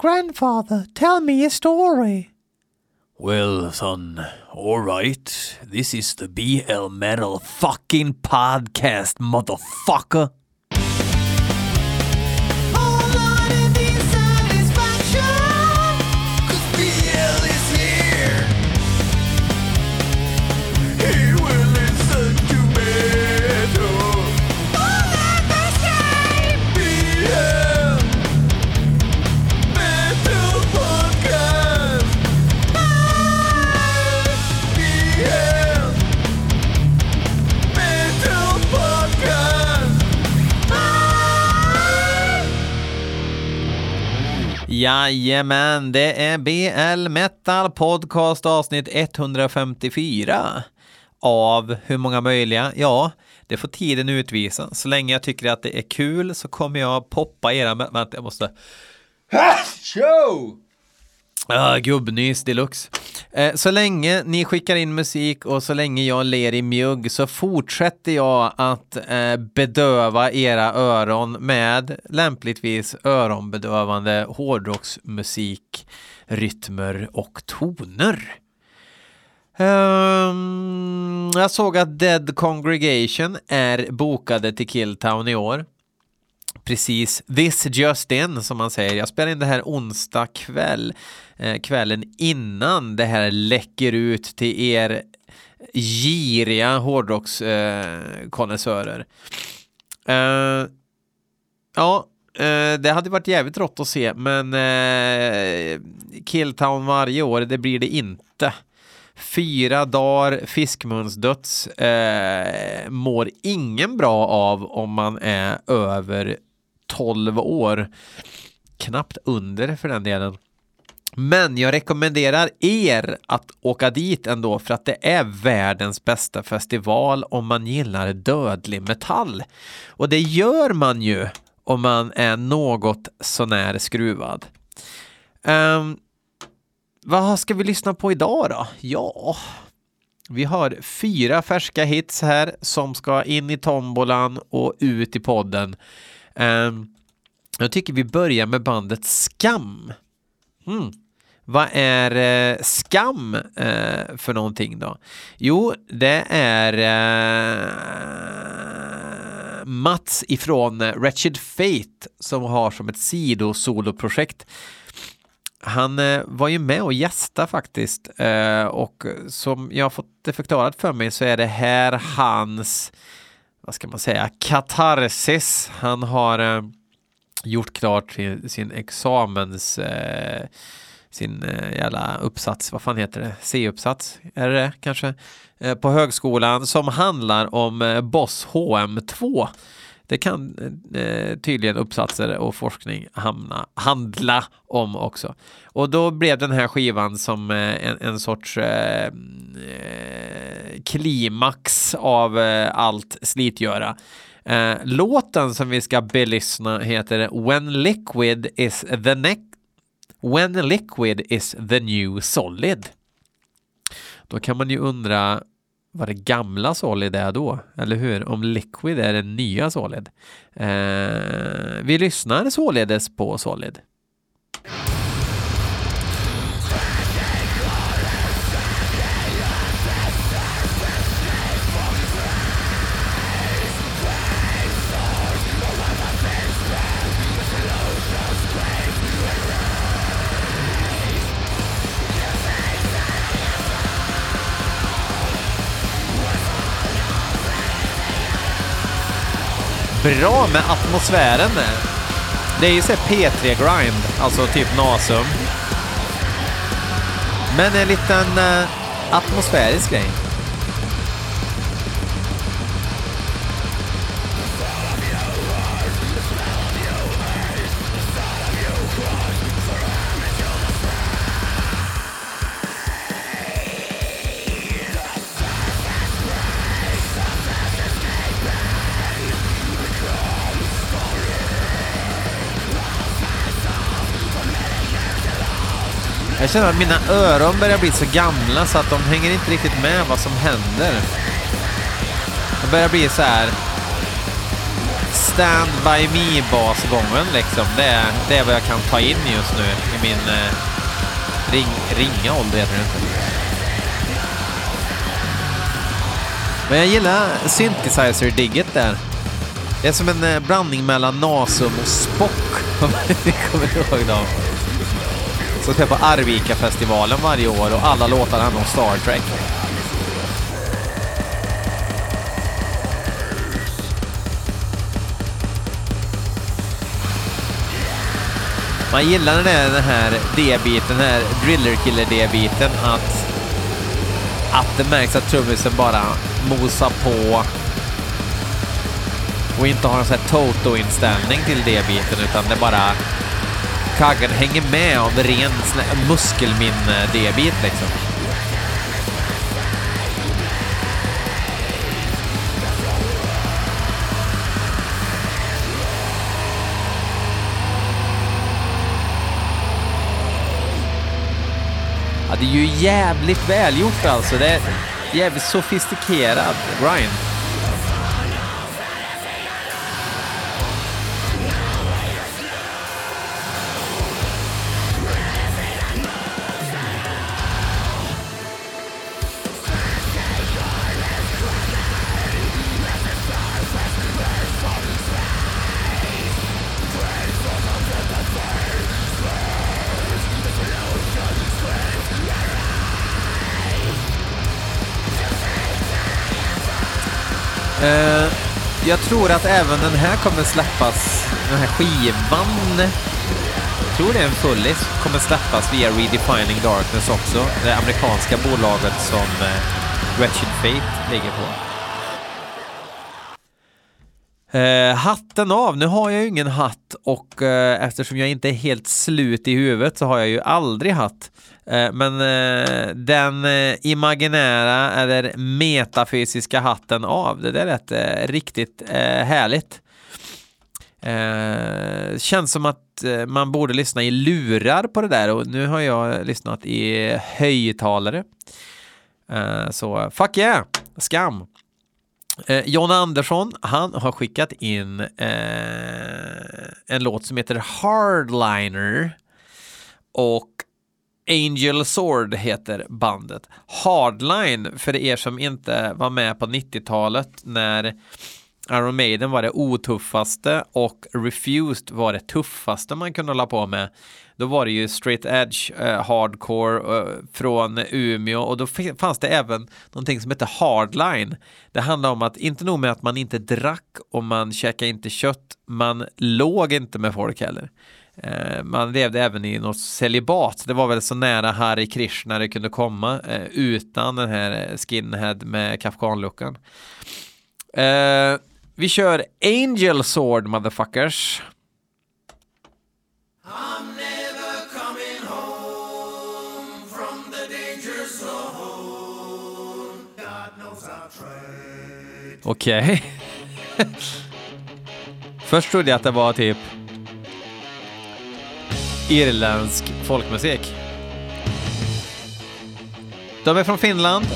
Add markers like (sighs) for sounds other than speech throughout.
Grandfather, tell me a story. Well, son, alright. This is the BL Metal fucking podcast, motherfucker. Jajamän, det är BL Metal Podcast avsnitt 154. Av hur många möjliga? Ja, det får tiden utvisa. Så länge jag tycker att det är kul så kommer jag poppa era... Vänta, jag måste... (laughs) Show! Ah, gubbnys deluxe. Eh, så länge ni skickar in musik och så länge jag ler i mjugg så fortsätter jag att eh, bedöva era öron med lämpligtvis öronbedövande hårdrocksmusik, rytmer och toner. Um, jag såg att Dead Congregation är bokade till Killtown i år precis this just in som man säger. Jag spelar in det här onsdag kväll, Eh, kvällen innan det här läcker ut till er giriga hårdrockskonnässörer. Eh, ja, eh, det hade varit jävligt rått att se, men eh, Killtown varje år, det blir det inte. Fyra dagar fiskmunsdöds eh, mår ingen bra av om man är över 12 år. Knappt under för den delen. Men jag rekommenderar er att åka dit ändå för att det är världens bästa festival om man gillar dödlig metall. Och det gör man ju om man är något sånär skruvad. Um, vad ska vi lyssna på idag då? Ja, vi har fyra färska hits här som ska in i tombolan och ut i podden. Um, jag tycker vi börjar med bandet Skam. Mm. Vad är eh, Skam eh, för någonting då? Jo, det är eh, Mats ifrån eh, Wretched Fate som har som ett sidosoloprojekt. Han eh, var ju med och gästa faktiskt eh, och som jag har fått det förklarat för mig så är det här hans vad ska man säga, katarsis. Han har eh, gjort klart sin, sin examens, eh, sin eh, jävla uppsats, vad fan heter det, C-uppsats, är det kanske, eh, på högskolan som handlar om eh, Boss HM2. Det kan tydligen uppsatser och forskning hamna, handla om också. Och då blev den här skivan som en, en sorts eh, eh klimax av allt slitgöra. Eh, låten som vi ska belyssna heter When Liquid is the next When Liquid is the new solid. Då kan man ju undra vad det gamla Solid är då, eller hur? Om Liquid är den nya Solid. Eh, vi lyssnar således på Solid. Bra med atmosfären Det är ju så P3-grind, alltså typ Nasum. Men en liten eh, atmosfärisk grej. Jag känner att mina öron börjar bli så gamla så att de hänger inte riktigt med vad som händer. Det börjar bli så här Stand By Me-basgången liksom. Det är, det är vad jag kan ta in just nu i min eh, ring, ringa ålder heter det inte. Men jag gillar synthesizer-digget där. Det är som en eh, blandning mellan Nasum och Spock. (laughs) Om ni kommer ihåg dem. Som spelar på Arvika-festivalen varje år och alla låtar handlar om Star Trek. Man gillar den här, den här D-biten, den här Driller Killer D-biten att, att det märks att trummisen bara mosar på och inte har en sån här Toto-inställning till D-biten utan det bara taggad, hänger med av ren muskelminne D-bit liksom. Ja, det är ju jävligt välgjort alltså. Det är jävligt sofistikerad grind. Jag tror att även den här kommer släppas, den här skivan, jag tror det är en fullis, kommer släppas via Redefining Darkness också, det amerikanska bolaget som eh, Wretched Fate ligger på. Eh, hatten av, nu har jag ju ingen hatt och eh, eftersom jag inte är helt slut i huvudet så har jag ju aldrig hatt. Eh, men eh, den eh, imaginära eller metafysiska hatten av, det där lät eh, riktigt eh, härligt. Eh, känns som att eh, man borde lyssna i lurar på det där och nu har jag lyssnat i högtalare. så fuck yeah, skam. Eh, John Andersson, han har skickat in eh, en låt som heter Hardliner och Angel Sword heter bandet. Hardline, för er som inte var med på 90-talet när Iron Maiden var det otuffaste och Refused var det tuffaste man kunde hålla på med. Då var det ju straight edge eh, hardcore eh, från Umeå och då fanns det även någonting som hette hardline. Det handlar om att inte nog med att man inte drack och man käkade inte kött, man låg inte med folk heller. Eh, man levde även i något celibat. Det var väl så nära Hare Krishna det kunde komma eh, utan den här skinhead med kafkanluckan. Eh, vi kör Angel Sword motherfuckers. Okej. Okay. (laughs) Först trodde jag att det var typ irländsk folkmusik. De är från Finland.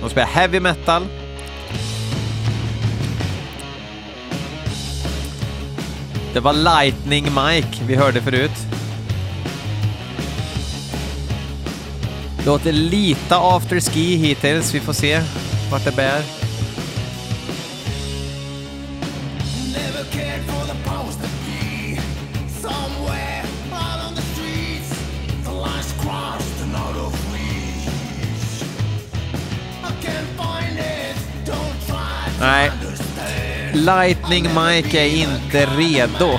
De spelar heavy metal. Det var Lightning Mike vi hörde förut. Låter lite afterski hittills, vi får se vart det bär. Lightning Mike är inte redo.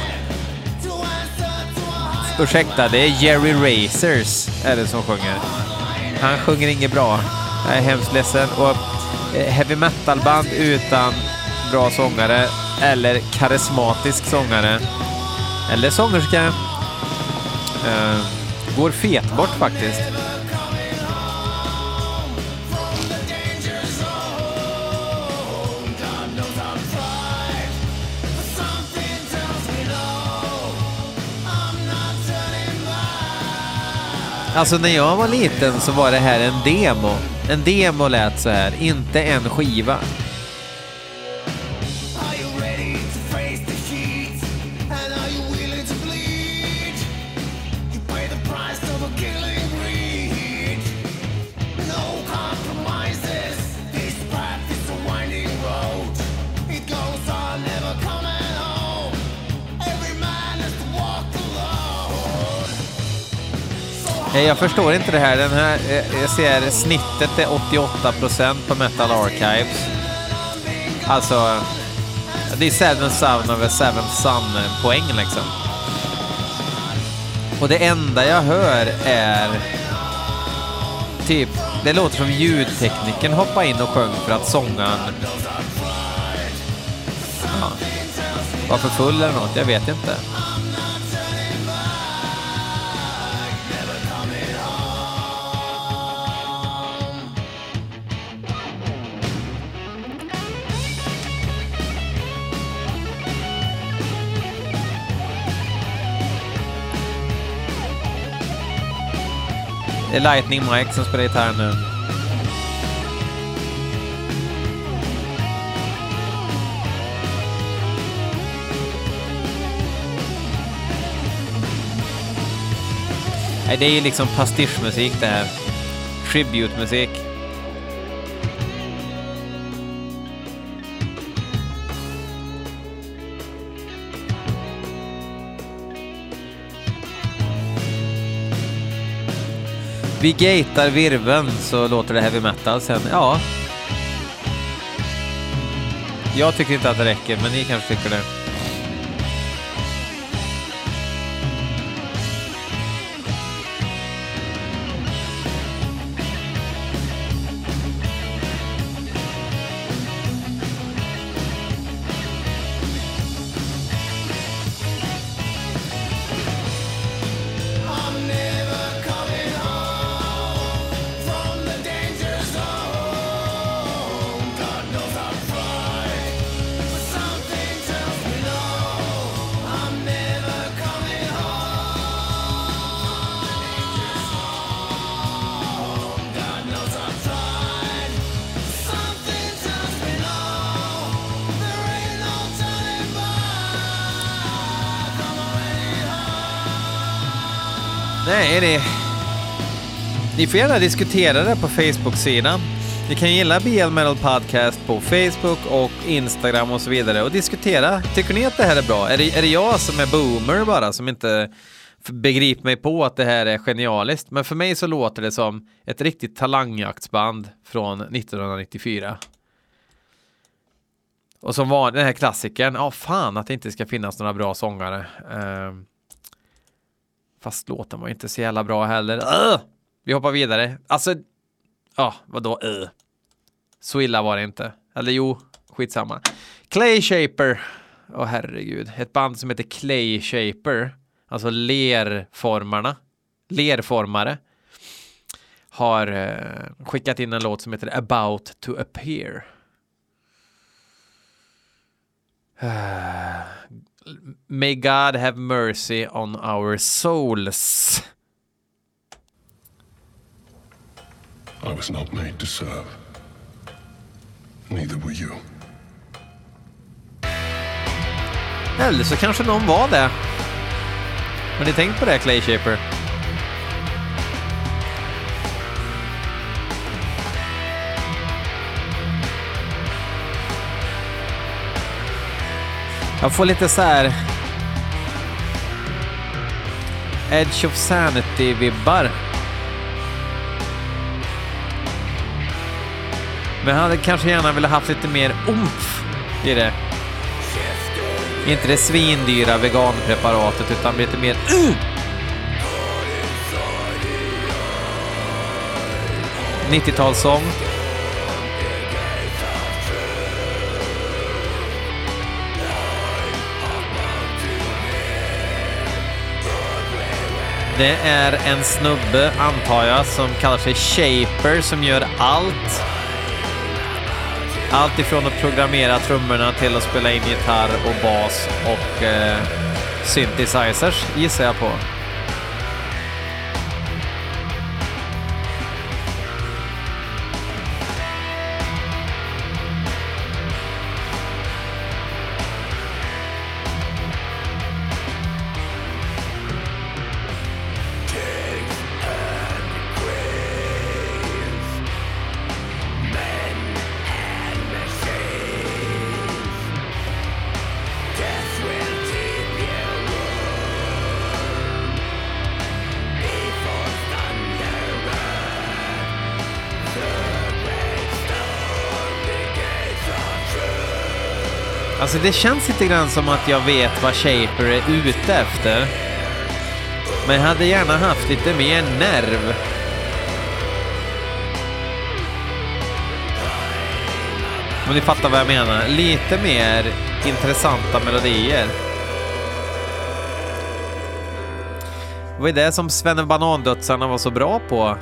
Ursäkta, det är Jerry Racers är det som sjunger. Han sjunger inget bra. Jag är hemskt ledsen. Och eh, heavy metal-band utan bra sångare eller karismatisk sångare eller sångerska uh, går fet bort faktiskt. Alltså när jag var liten så var det här en demo. En demo lät så här, inte en skiva. Eh, jag förstår inte det här. Den här eh, jag ser snittet är 88% på Metal Archives. Alltså, det är Seven Son över Seven Sun-poäng liksom. Och det enda jag hör är typ, det låter som ljudtekniken hoppade in och sjöng för att sångaren ja, var för full eller något, jag vet inte. Det är Lightning Mike som spelar gitarr nu. Nej, det är ju liksom pastischmusik det här. Tribute-musik. Vi gatar virveln så låter det heavy metal sen. Ja. Jag tycker inte att det räcker, men ni kanske tycker det. Nej, ni! Ni får gärna diskutera det på Facebook-sidan. Ni kan gilla BL Metal Podcast på Facebook och Instagram och så vidare och diskutera. Tycker ni att det här är bra? Är det, är det jag som är boomer bara som inte begriper mig på att det här är genialiskt? Men för mig så låter det som ett riktigt talangjaktsband från 1994. Och som var den här klassikern, ja fan att det inte ska finnas några bra sångare. Uh, Fast låten var inte så jävla bra heller. Ugh! Vi hoppar vidare. Alltså, ja, vadå? Uh. Så illa var det inte. Eller jo, skitsamma. Clay Shaper. Åh herregud. Ett band som heter Clay Shaper. Alltså lerformarna. Lerformare. Har eh, skickat in en låt som heter About to appear. (sighs) May God have mercy on our souls. I was not made to serve. Neither were you. Eller så kanske någon var det. Har ni tänkt på det, Clay Shaper? Jag får lite så här... Edge of Sanity-vibbar. Men jag hade kanske gärna velat haft lite mer umf i det. Inte det svindyra veganpreparatet utan lite mer uh! 90-talssång. Det är en snubbe, antar jag, som kallar sig Shaper som gör allt. Allt ifrån att programmera trummorna till att spela in gitarr och bas och eh, synthesizers gissar jag på. Alltså det känns lite grann som att jag vet vad Shaper är ute efter. Men jag hade gärna haft lite mer nerv. Om ni fattar vad jag menar. Lite mer intressanta melodier. Det var ju det som Svenne Banandötsarna var så bra på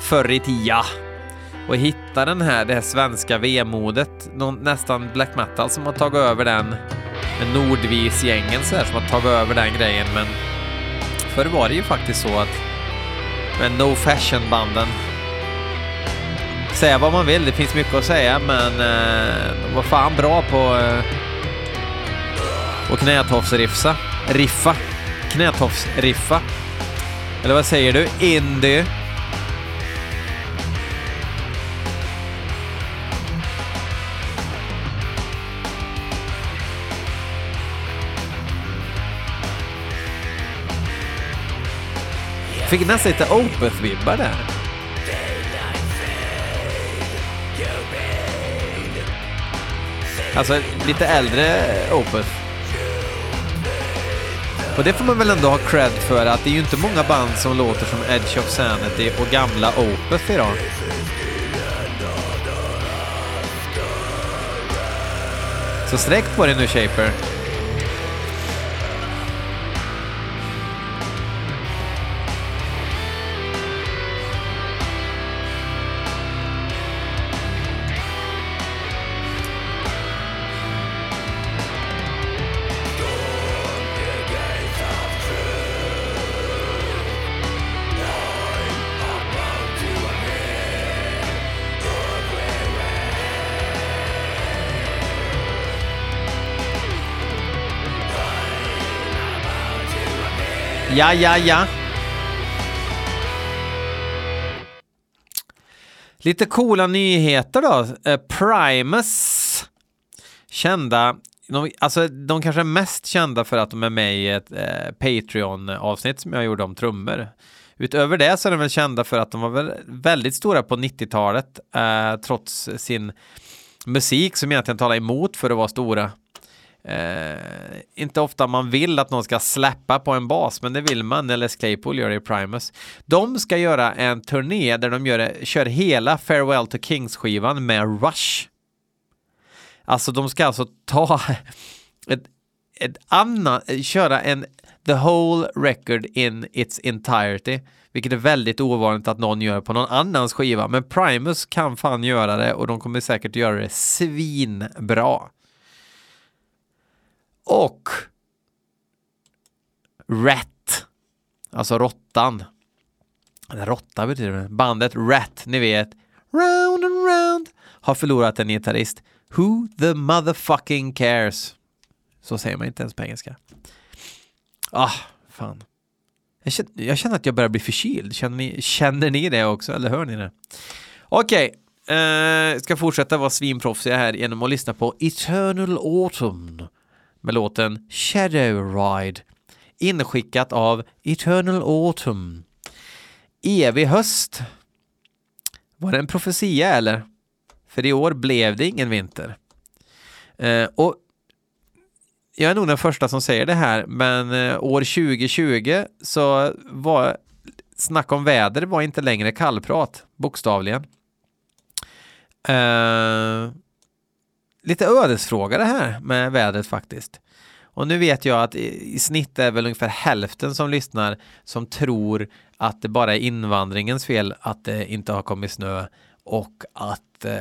förr i tiden. Och hitta den här, det här svenska vemodet, någon, nästan black metal som har tagit över den, med Nordvis-gängen så här, som har tagit över den grejen. Men förr var det ju faktiskt så att med No Fashion-banden Säga vad man vill, det finns mycket att säga, men eh, de var fan bra på eh, och knätofsriffa. Riffa. Knätofsriffa. Eller vad säger du? Indie? Fick nästan lite Opeth-vibbar där. Alltså lite äldre Opeth. Och det får man väl ändå ha cred för att det är ju inte många band som låter som Edge of Sanity och gamla Opeth idag. Så sträck på dig nu Shaper. Ja, ja, ja. Lite coola nyheter då. Eh, Primus. Kända. De, alltså, de kanske är mest kända för att de är med i ett eh, Patreon-avsnitt som jag gjorde om trummor. Utöver det så är de väl kända för att de var väl väldigt stora på 90-talet eh, trots sin musik som egentligen talar emot för att vara stora. Eh, inte ofta man vill att någon ska släppa på en bas, men det vill man när Les Claypool gör det i Primus. De ska göra en turné där de gör, kör hela Farewell to Kings-skivan med Rush. Alltså de ska alltså ta (laughs) ett, ett annat, köra en the whole record in its entirety, vilket är väldigt ovanligt att någon gör på någon annans skiva, men Primus kan fan göra det och de kommer säkert göra det svinbra. Och Rat, alltså råttan. Råtta betyder det. Bandet Rat, ni vet. Round and round har förlorat en gitarrist. Who the motherfucking cares? Så säger man inte ens på engelska. Ah, fan. Jag känner, jag känner att jag börjar bli förkyld. Känner ni, känner ni det också, eller hör ni det? Okej, okay. eh, ska fortsätta vara svinproffsiga här genom att lyssna på Eternal Autumn med låten Shadow Ride inskickat av Eternal Autumn. Evig höst. Var det en profetia eller? För i år blev det ingen vinter. Eh, och jag är nog den första som säger det här, men eh, år 2020 så var snack om väder var inte längre kallprat, bokstavligen. Eh, lite ödesfråga det här med vädret faktiskt. Och nu vet jag att i snitt är väl ungefär hälften som lyssnar som tror att det bara är invandringens fel att det inte har kommit snö och att eh,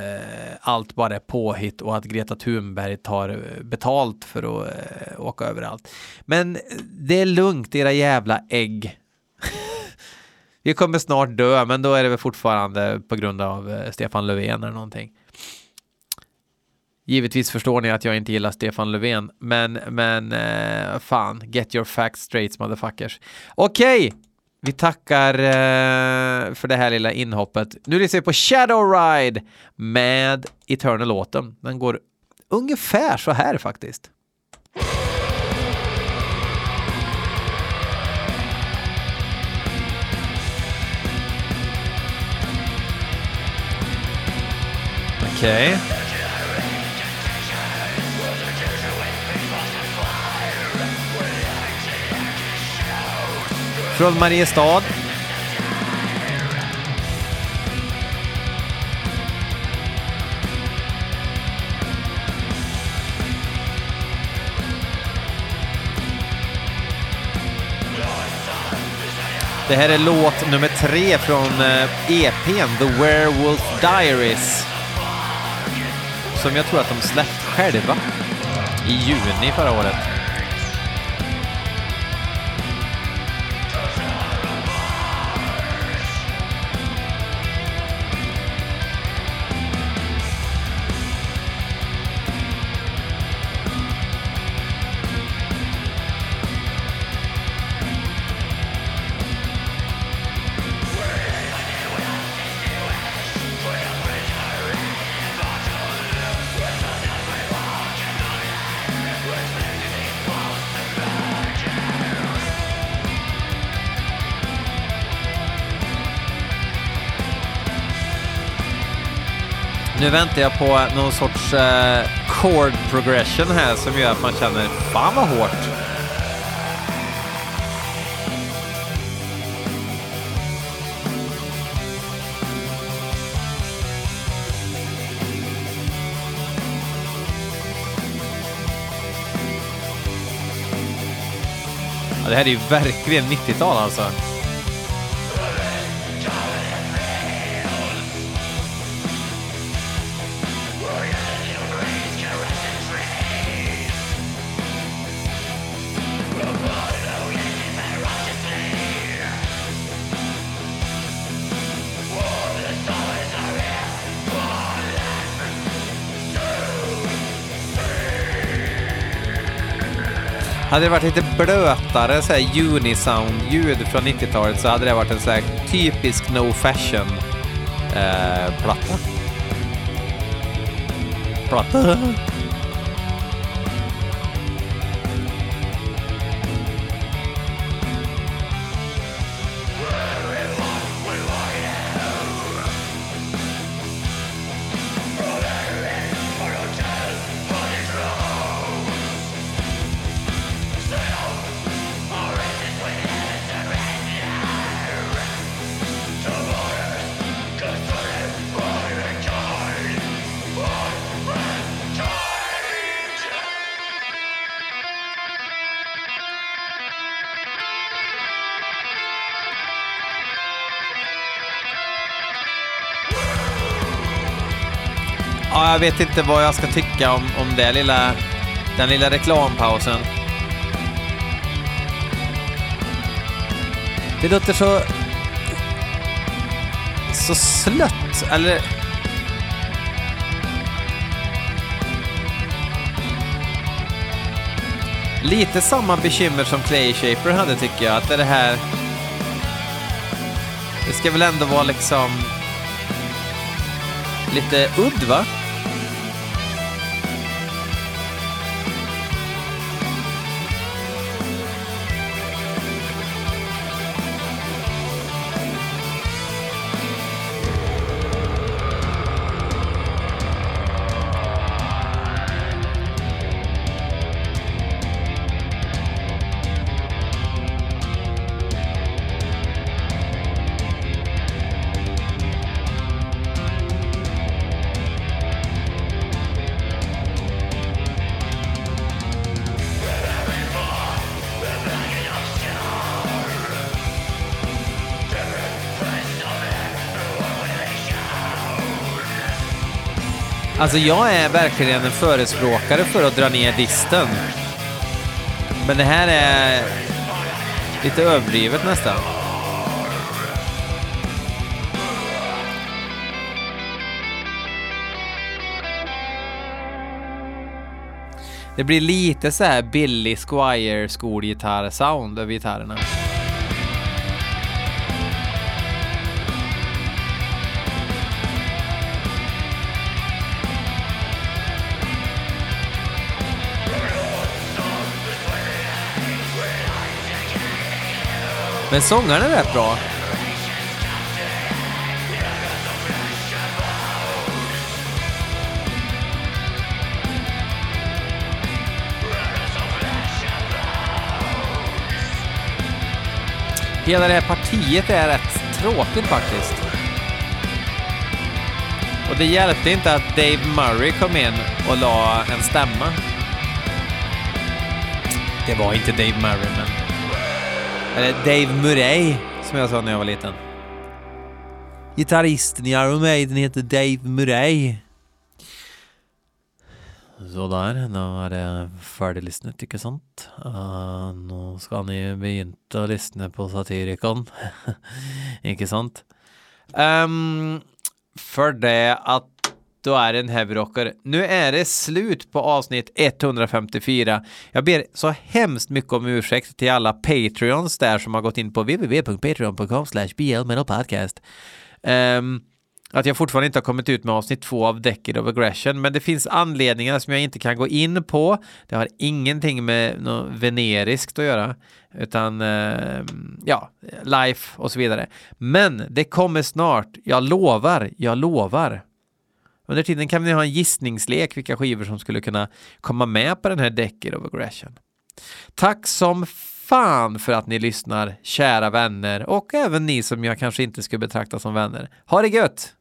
allt bara är påhitt och att Greta Thunberg tar eh, betalt för att eh, åka överallt. Men det är lugnt era jävla ägg. (laughs) Vi kommer snart dö, men då är det väl fortfarande på grund av eh, Stefan Löfven eller någonting. Givetvis förstår ni att jag inte gillar Stefan Löfven, men, men eh, fan, get your facts straight motherfuckers. Okej, okay. vi tackar eh, för det här lilla inhoppet. Nu lyssnar vi på Shadow Ride med Eternal Autumn. Den går ungefär så här faktiskt. Okej. Okay. Från Mariestad. Det här är låt nummer tre från eh, EPn The Werewolf Diaries. Som jag tror att de släppte själva i juni förra året. Nu väntar jag på någon sorts eh, chord progression här som gör att man känner fan vad hårt. Ja, det här är ju verkligen 90-tal alltså. Hade det varit lite blötare så här unisound-ljud från 90-talet så hade det varit en så här typisk no fashion eh, platta. Platta. Jag vet inte vad jag ska tycka om, om det lilla, den lilla reklampausen. Det låter så... Så slött, eller... Lite samma bekymmer som Clay Shaper hade tycker jag, att det är det här... Det ska väl ändå vara liksom... Lite udd, va? Alltså jag är verkligen en förespråkare för att dra ner disten. Men det här är lite överdrivet nästan. Det blir lite så här billig Squire skolgitarr-sound över gitarrerna. Men sångaren är rätt bra. Hela det här partiet är rätt tråkigt faktiskt. Och det hjälpte inte att Dave Murray kom in och la en stämma. Det var inte Dave Murray, men... Eller Dave Murray, som jag sa när jag var liten. Gitarristen i Iron Maiden heter Dave Murray. Sådär, nu er det färdiglyssnat, ah, ikke (laughs) sant? Uh, nå skal ni begynne å lysne på satirikon. ikke sant? Um, för det att då är det en heavyrocker. Nu är det slut på avsnitt 154. Jag ber så hemskt mycket om ursäkt till alla Patreons där som har gått in på www.patreon.com slash blmetalpodcast. Um, att jag fortfarande inte har kommit ut med avsnitt två av Decade of Aggression, men det finns anledningar som jag inte kan gå in på. Det har ingenting med något veneriskt att göra, utan eh, ja, life och så vidare. Men det kommer snart, jag lovar, jag lovar. Under tiden kan vi ha en gissningslek vilka skivor som skulle kunna komma med på den här Decade of Aggression. Tack som fan för att ni lyssnar, kära vänner och även ni som jag kanske inte skulle betrakta som vänner. Ha det gött!